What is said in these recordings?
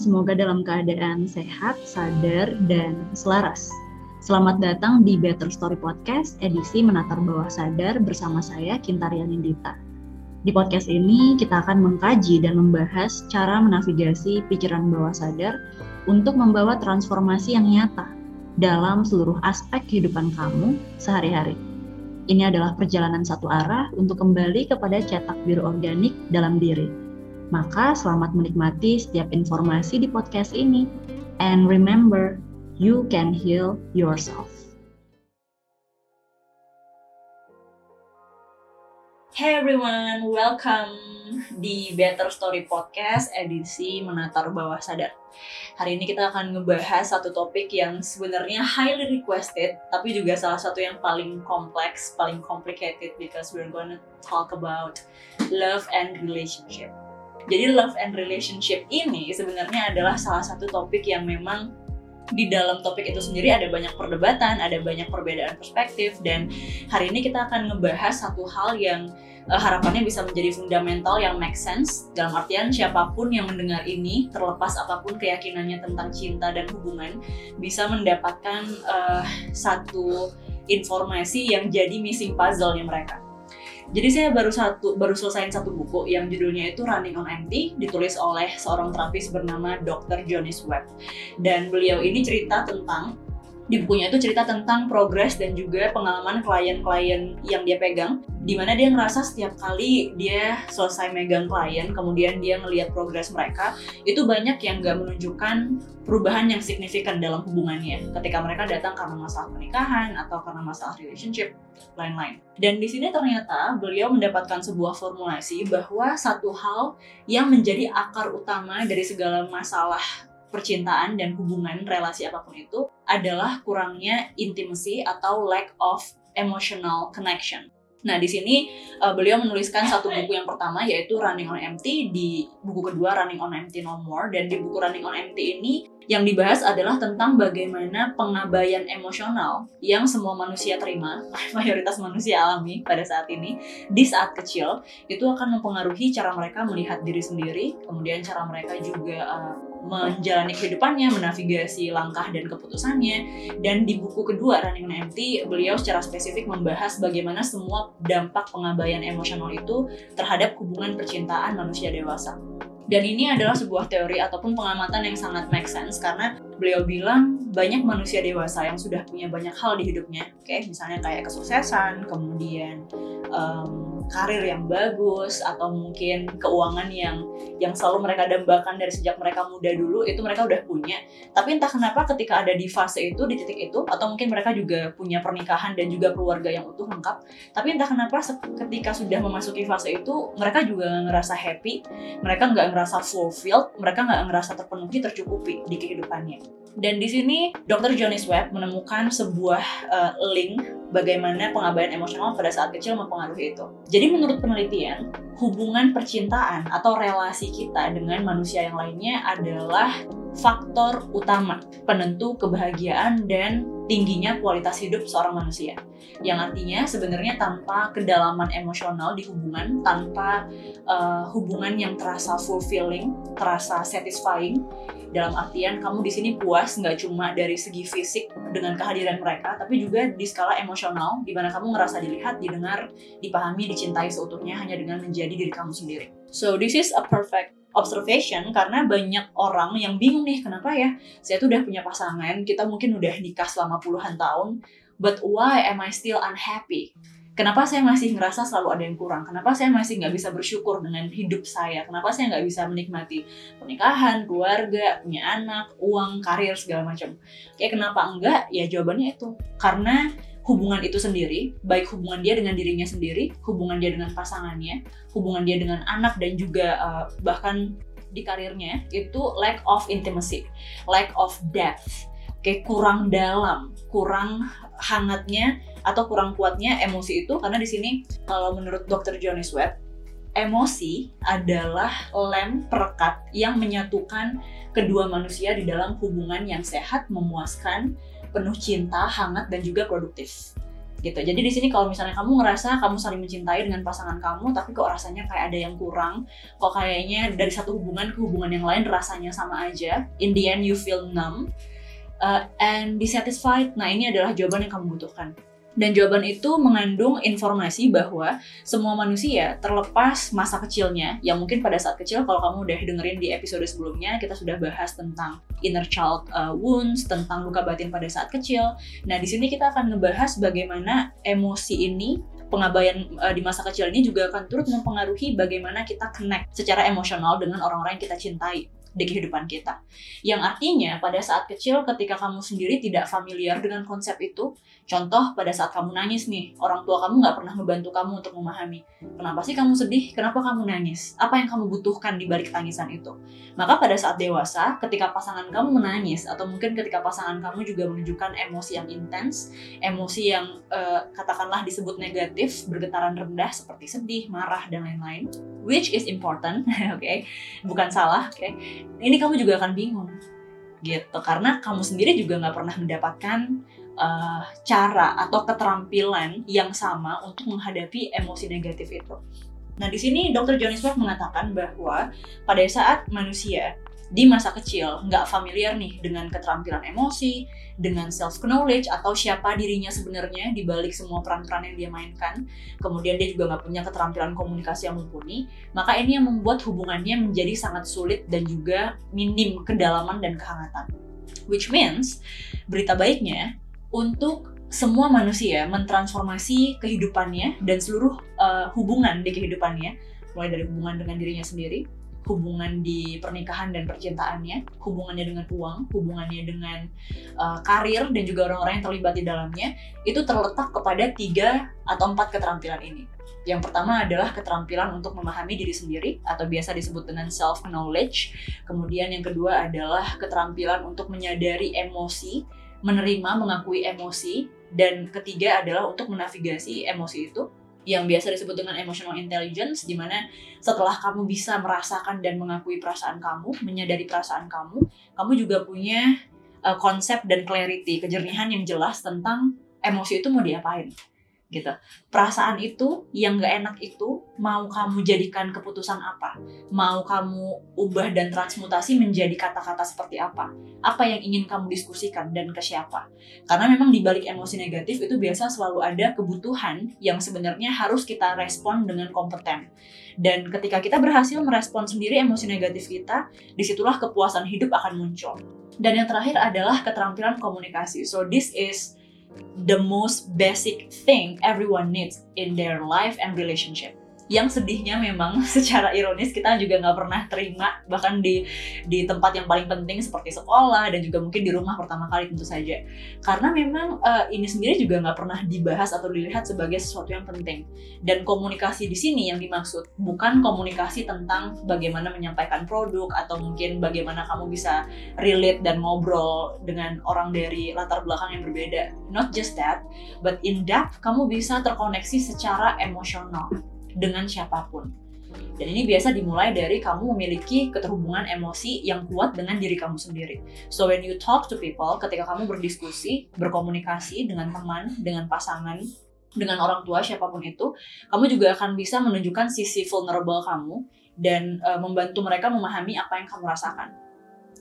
Semoga dalam keadaan sehat, sadar, dan selaras. Selamat datang di Better Story Podcast edisi Menatar Bawah Sadar bersama saya Kintaria Nindita. Di podcast ini kita akan mengkaji dan membahas cara menavigasi pikiran bawah sadar untuk membawa transformasi yang nyata dalam seluruh aspek kehidupan kamu sehari-hari. Ini adalah perjalanan satu arah untuk kembali kepada cetak biru organik dalam diri maka selamat menikmati setiap informasi di podcast ini. And remember, you can heal yourself. Hey everyone, welcome di Better Story Podcast edisi Menatar Bawah Sadar. Hari ini kita akan ngebahas satu topik yang sebenarnya highly requested, tapi juga salah satu yang paling kompleks, paling complicated because we're gonna talk about love and relationship. Jadi love and relationship ini sebenarnya adalah salah satu topik yang memang di dalam topik itu sendiri ada banyak perdebatan, ada banyak perbedaan perspektif dan hari ini kita akan ngebahas satu hal yang uh, harapannya bisa menjadi fundamental yang make sense dalam artian siapa pun yang mendengar ini terlepas apa pun keyakinannya tentang cinta dan hubungan bisa mendapatkan uh, satu informasi yang jadi missing puzzle-nya mereka. Jadi saya baru satu baru selesai satu buku yang judulnya itu Running on Empty ditulis oleh seorang terapis bernama Dr. Jonas Webb. Dan beliau ini cerita tentang di bukunya itu cerita tentang progres dan juga pengalaman klien-klien yang dia pegang di mana dia ngerasa setiap kali dia selesai megang klien kemudian dia ngelihat progres mereka itu banyak yang gak menunjukkan perubahan yang signifikan dalam hubungannya ketika mereka datang karena masalah pernikahan atau karena masalah relationship lain-lain. Dan di sini ternyata beliau mendapatkan sebuah formulasi bahwa satu hal yang menjadi akar utama dari segala masalah percintaan dan hubungan relasi apa pun itu adalah kurangnya intimacy atau lack of emotional connection. Nah, di sini uh, beliau menuliskan satu buku yang pertama yaitu Running on Empty, di buku kedua Running on Empty No More dan di buku Running on Empty ini yang dibahas adalah tentang bagaimana pengabaian emosional yang semua manusia terima, mayoritas manusia alami pada saat ini di saat kecil itu akan mempengaruhi cara mereka melihat diri sendiri, kemudian cara mereka juga uh, menjalani kehidupannya, menavigasi langkah dan keputusannya. Dan di buku kedua Running on Empty, beliau secara spesifik membahas bagaimana semua dampak pengabaian emosional itu terhadap hubungan percintaan manusia dewasa. Dan ini adalah sebuah teori ataupun pengamatan yang sangat make sense karena beliau bilang banyak manusia dewasa yang sudah punya banyak hal di hidupnya, oke, okay? misalnya kayak kesuksesan, kemudian um, karir yang bagus atau mungkin keuangan yang yang selalu mereka dambakan dari sejak mereka muda dulu itu mereka udah punya. Tapi entah kenapa ketika ada di fase itu di titik itu atau mungkin mereka juga punya pernikahan dan juga keluarga yang utuh lengkap. Tapi entah kenapa ketika sudah memasuki fase itu mereka juga ngerasa happy, mereka nggak ngerasa fulfilled, mereka nggak ngerasa terpenuhi tercukupi di kehidupannya. Dan di sini Dr. Jonas Webb menemukan sebuah uh, link bagaimana pengabaian emosional pada saat kecil mempengaruhi itu. Jadi menurut penelitian, hubungan percintaan atau relasi kita dengan manusia yang lainnya adalah faktor utama penentu kebahagiaan dan tingginya kualitas hidup seorang manusia. Yang artinya sebenarnya tanpa kedalaman emosional di hubungan, tanpa uh, hubungan yang terasa fulfilling, terasa satisfying, dalam artian kamu di sini puas nggak cuma dari segi fisik dengan kehadiran mereka, tapi juga di skala emosional, di mana kamu ngerasa dilihat, didengar, dipahami, dicintai seutuhnya hanya dengan menjadi diri kamu sendiri. So this is a perfect observation karena banyak orang yang bingung nih kenapa ya saya tuh udah punya pasangan kita mungkin udah nikah selama puluhan tahun but why am I still unhappy kenapa saya masih ngerasa selalu ada yang kurang? Kenapa saya masih nggak bisa bersyukur dengan hidup saya? Kenapa saya nggak bisa menikmati pernikahan keluarga punya anak uang karir segala macam? Kayak kenapa enggak? Ya jawabannya itu. Karena hubungan itu sendiri, baik hubungan dia dengan dirinya sendiri, hubungan dia dengan pasangannya, hubungan dia dengan anak dan juga uh, bahkan di karirnya itu lack of intimacy, lack of depth, kayak kurang dalam, kurang hangatnya atau kurang kuatnya emosi itu karena di sini kalau menurut Dr. Jonas Webb emosi adalah lem perekat yang menyatukan kedua manusia di dalam hubungan yang sehat, memuaskan, penuh cinta, hangat, dan juga produktif. gitu. Jadi di sini kalau misalnya kamu ngerasa kamu saling mencintai dengan pasangan kamu, tapi kok rasanya kayak ada yang kurang, kok kayaknya dari satu hubungan ke hubungan yang lain rasanya sama aja. In the end you feel numb uh, and dissatisfied. Nah ini adalah jawaban yang kamu butuhkan. Dan jawaban itu mengandung informasi bahwa semua manusia terlepas masa kecilnya, yang mungkin pada saat kecil kalau kamu udah dengerin di episode sebelumnya, kita sudah bahas tentang inner child uh, wounds, tentang luka batin pada saat kecil. Nah di sini kita akan ngebahas bagaimana emosi ini pengabaian uh, di masa kecil ini juga akan turut mempengaruhi bagaimana kita connect secara emosional dengan orang-orang yang kita cintai di kehidupan kita. Yang artinya pada saat kecil ketika kamu sendiri tidak familiar dengan konsep itu, contoh pada saat kamu nangis nih, orang tua kamu nggak pernah membantu kamu untuk memahami kenapa sih kamu sedih, kenapa kamu nangis, apa yang kamu butuhkan di balik tangisan itu. Maka pada saat dewasa, ketika pasangan kamu menangis atau mungkin ketika pasangan kamu juga menunjukkan emosi yang intens, emosi yang uh, katakanlah disebut negatif, bergetaran rendah seperti sedih, marah dan lain-lain, which is important, oke, okay? bukan salah, oke. Okay? ini kamu juga akan bingung gitu karena kamu sendiri juga nggak pernah mendapatkan uh, cara atau keterampilan yang sama untuk menghadapi emosi negatif itu. Nah di sini Dr. Johnny Swart mengatakan bahwa pada saat manusia di masa kecil nggak familiar nih dengan keterampilan emosi, dengan self knowledge atau siapa dirinya sebenarnya di balik semua peran-peran yang dia mainkan. Kemudian dia juga nggak punya keterampilan komunikasi yang mumpuni, maka ini yang membuat hubungannya menjadi sangat sulit dan juga minim kedalaman dan kehangatan. Which means berita baiknya untuk semua manusia mentransformasi kehidupannya dan seluruh uh, hubungan di kehidupannya, mulai dari hubungan dengan dirinya sendiri, hubungan di pernikahan dan percintaannya, hubungannya dengan uang, hubungannya dengan uh, karir dan juga orang-orang yang terlibat di dalamnya, itu terletak kepada tiga atau empat keterampilan ini. Yang pertama adalah keterampilan untuk memahami diri sendiri atau biasa disebut dengan self knowledge. Kemudian yang kedua adalah keterampilan untuk menyadari emosi, menerima, mengakui emosi, dan ketiga adalah untuk menavigasi emosi itu yang biasa disebut dengan emotional intelligence di mana setelah kamu bisa merasakan dan mengakui perasaan kamu, menyadari perasaan kamu, kamu juga punya uh, konsep dan clarity, kejernihan yang jelas tentang emosi itu mau diapain gitu. Perasaan itu yang gak enak itu mau kamu jadikan keputusan apa? Mau kamu ubah dan transmutasi menjadi kata-kata seperti apa? Apa yang ingin kamu diskusikan dan ke siapa? Karena memang di balik emosi negatif itu biasa selalu ada kebutuhan yang sebenarnya harus kita respon dengan kompeten. Dan ketika kita berhasil merespon sendiri emosi negatif kita, di situlah kepuasan hidup akan muncul. Dan yang terakhir adalah keterampilan komunikasi. So this is the most basic thing everyone needs in their life and relationship yang sedihnya memang secara ironis kita juga nggak pernah terima bahkan di di tempat yang paling penting seperti sekolah dan juga mungkin di rumah pertama kali tentu saja. Karena memang uh, ini sendiri juga nggak pernah dibahas atau dilihat sebagai sesuatu yang penting. Dan komunikasi di sini yang dimaksud bukan komunikasi tentang bagaimana menyampaikan produk atau mungkin bagaimana kamu bisa relate dan ngobrol dengan orang dari latar belakang yang berbeda. Not just that but in depth kamu bisa terkoneksi secara emosional dengan siapa pun. Dan ini biasa dimulai dari kamu memiliki keterhubungan emosi yang kuat dengan diri kamu sendiri. So when you talk to people, ketika kamu berdiskusi, berkomunikasi dengan teman, dengan pasangan, dengan orang tua siapa pun itu, kamu juga akan bisa menunjukkan sisi vulnerable kamu dan uh, membantu mereka memahami apa yang kamu rasakan.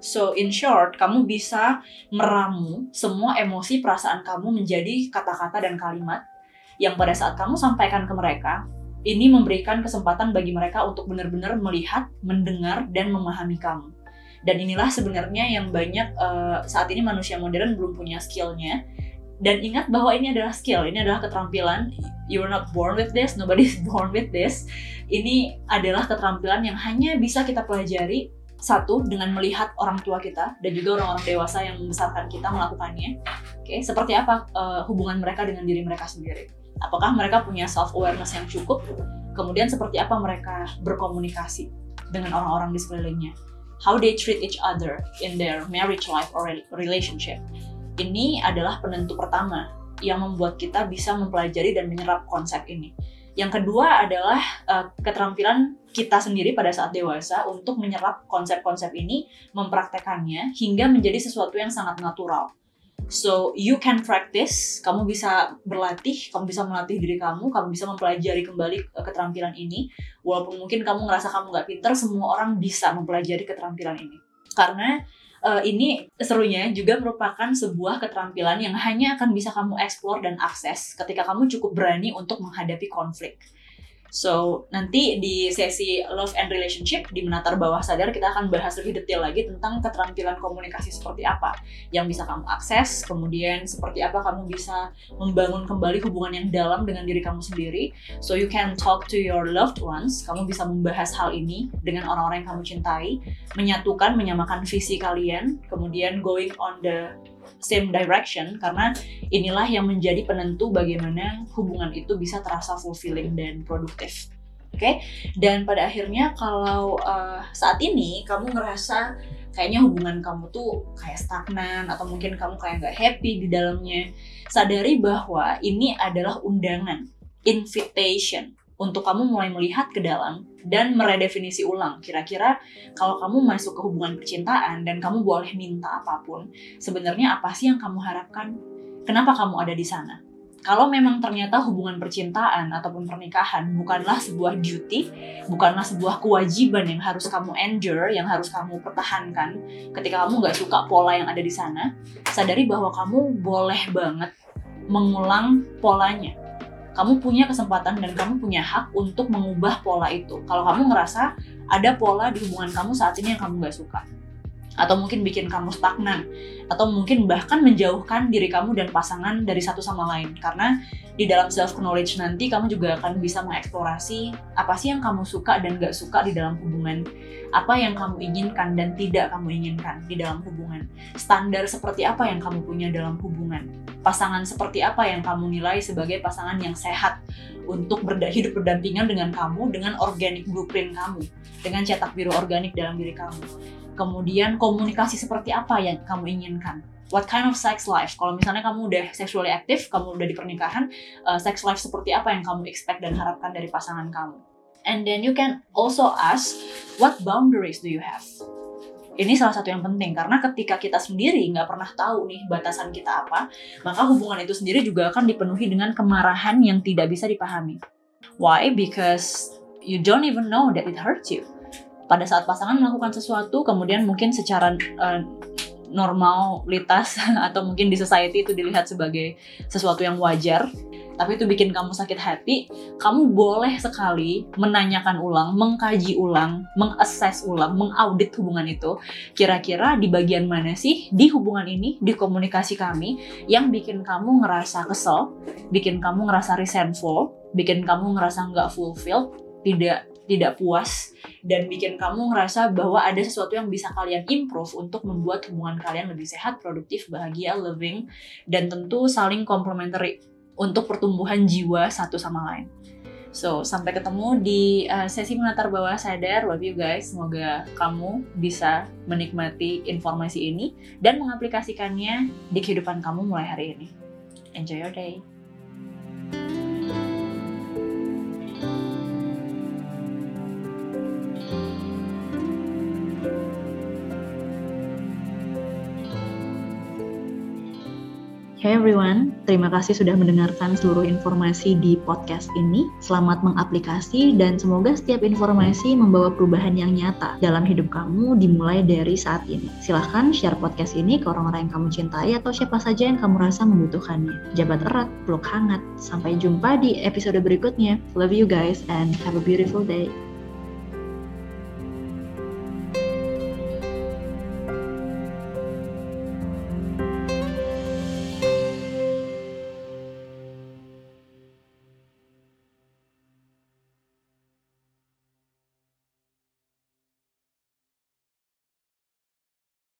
So in short, kamu bisa meramu semua emosi perasaan kamu menjadi kata-kata dan kalimat yang pada saat kamu sampaikan ke mereka, ini memberikan kesempatan bagi mereka untuk benar-benar melihat, mendengar, dan memahami kamu. Dan inilah sebenarnya yang banyak uh, saat ini manusia modern belum punya skillnya. Dan ingat bahwa ini adalah skill, ini adalah keterampilan. You are not born with this, nobody is born with this. Ini adalah keterampilan yang hanya bisa kita pelajari satu dengan melihat orang tua kita dan juga orang-orang dewasa yang membesarkan kita melakukannya. Oke, okay? seperti apa uh, hubungan mereka dengan diri mereka sendiri apakah mereka punya self awareness yang cukup? Kemudian seperti apa mereka berkomunikasi dengan orang-orang di sekelilingnya? How they treat each other in their marriage life or relationship? Ini adalah penentu pertama yang membuat kita bisa mempelajari dan menyerap konsep ini. Yang kedua adalah uh, keterampilan kita sendiri pada saat dewasa untuk menyerap konsep-konsep ini, mempraktekannya hingga menjadi sesuatu yang sangat natural So you can practice, kamu bisa berlatih, kamu bisa melatih diri kamu, kamu bisa mempelajari kembali uh, keterampilan ini. Walaupun mungkin kamu ngerasa kamu nggak pinter, semua orang bisa mempelajari keterampilan ini. Karena uh, ini serunya juga merupakan sebuah keterampilan yang hanya akan bisa kamu explore dan akses ketika kamu cukup berani untuk menghadapi konflik. So, nanti di sesi Love and Relationship di Menatar Bawah Sadar kita akan bahas lebih detail lagi tentang keterampilan komunikasi seperti apa yang bisa kamu akses, kemudian seperti apa kamu bisa membangun kembali hubungan yang dalam dengan diri kamu sendiri. So, you can talk to your loved ones, kamu bisa membahas hal ini dengan orang-orang yang kamu cintai, menyatukan, menyamakan visi kalian, kemudian going on the same direction karena inilah yang menjadi penentu bagaimana hubungan itu bisa terasa fulfilling dan produktif. Oke, okay? dan pada akhirnya kalau uh, saat ini kamu ngerasa kayaknya hubungan kamu tuh kayak stagnan atau mungkin kamu kayak nggak happy di dalamnya, sadari bahwa ini adalah undangan, invitation untuk kamu mulai melihat ke dalam dan meredefinisi ulang. Kira-kira kalau kamu masuk ke hubungan percintaan dan kamu boleh minta apa pun, sebenarnya apa sih yang kamu harapkan? Kenapa kamu ada di sana? Kalau memang ternyata hubungan percintaan ataupun pernikahan bukanlah sebuah duty, bukanlah sebuah kewajiban yang harus kamu endure, yang harus kamu pertahankan ketika kamu nggak suka pola yang ada di sana, sadari bahwa kamu boleh banget mengulang polanya kamu punya kesempatan dan kamu punya hak untuk mengubah pola itu. Kalau kamu ngerasa ada pola di hubungan kamu saat ini yang kamu gak suka, atau mungkin bikin kamu stagnan, atau mungkin bahkan menjauhkan diri kamu dan pasangan dari satu sama lain, karena di dalam self knowledge nanti kamu juga akan bisa mengeksplorasi apa sih yang kamu suka dan gak suka di dalam hubungan. Apa yang kamu inginkan dan tidak kamu inginkan di dalam hubungan. Standar seperti apa yang kamu punya dalam hubungan. Pasangan seperti apa yang kamu nilai sebagai pasangan yang sehat untuk berda hidup berdampingan dengan kamu dengan organik blueprint kamu. Dengan cetak biru organik dalam diri kamu kemudian komunikasi seperti apa yang kamu inginkan what kind of sex life. Kalau misalnya kamu udah sexually aktif, kamu udah di pernikahan, uh, sex life seperti apa yang kamu expect dan harapkan dari pasangan kamu. And then you can also ask, what boundaries do you have? Ini salah satu yang penting karena ketika kita sendiri nggak pernah tahu nih batasan kita apa, maka hubungan itu sendiri juga akan dipenuhi dengan kemarahan yang tidak bisa dipahami. Why? Because you don't even know that it hurts you. Pada saat pasangan melakukan sesuatu, kemudian mungkin secara uh, normalitas atau mungkin di society itu dilihat sebagai sesuatu yang wajar tapi itu bikin kamu sakit hati, kamu boleh sekali menanyakan ulang, mengkaji ulang, mengakses ulang, mengaudit hubungan itu. Kira-kira di bagian mana sih di hubungan ini, di komunikasi kami yang bikin kamu ngerasa kesel, bikin kamu ngerasa resentful, bikin kamu ngerasa nggak fulfilled, tidak tidak puas dan bikin kamu ngerasa bahwa ada sesuatu yang bisa kalian improve untuk membuat hubungan kalian lebih sehat, produktif, bahagia, loving, dan tentu saling complementary untuk pertumbuhan jiwa satu sama lain. So, sampai ketemu di uh, sesi menatar bawah sadar. Love you guys. Semoga kamu bisa menikmati informasi ini dan mengaplikasikannya di kehidupan kamu mulai hari ini. Enjoy your day. Hey everyone, terima kasih sudah mendengarkan seluruh informasi di podcast ini. Selamat mengaplikasi dan semoga setiap informasi membawa perubahan yang nyata dalam hidup kamu dimulai dari saat ini. Silahkan share podcast ini ke orang-orang yang kamu cintai atau siapa saja yang kamu rasa membutuhkannya. Jabat erat, peluk hangat. Sampai jumpa di episode berikutnya. Love you guys and have a beautiful day.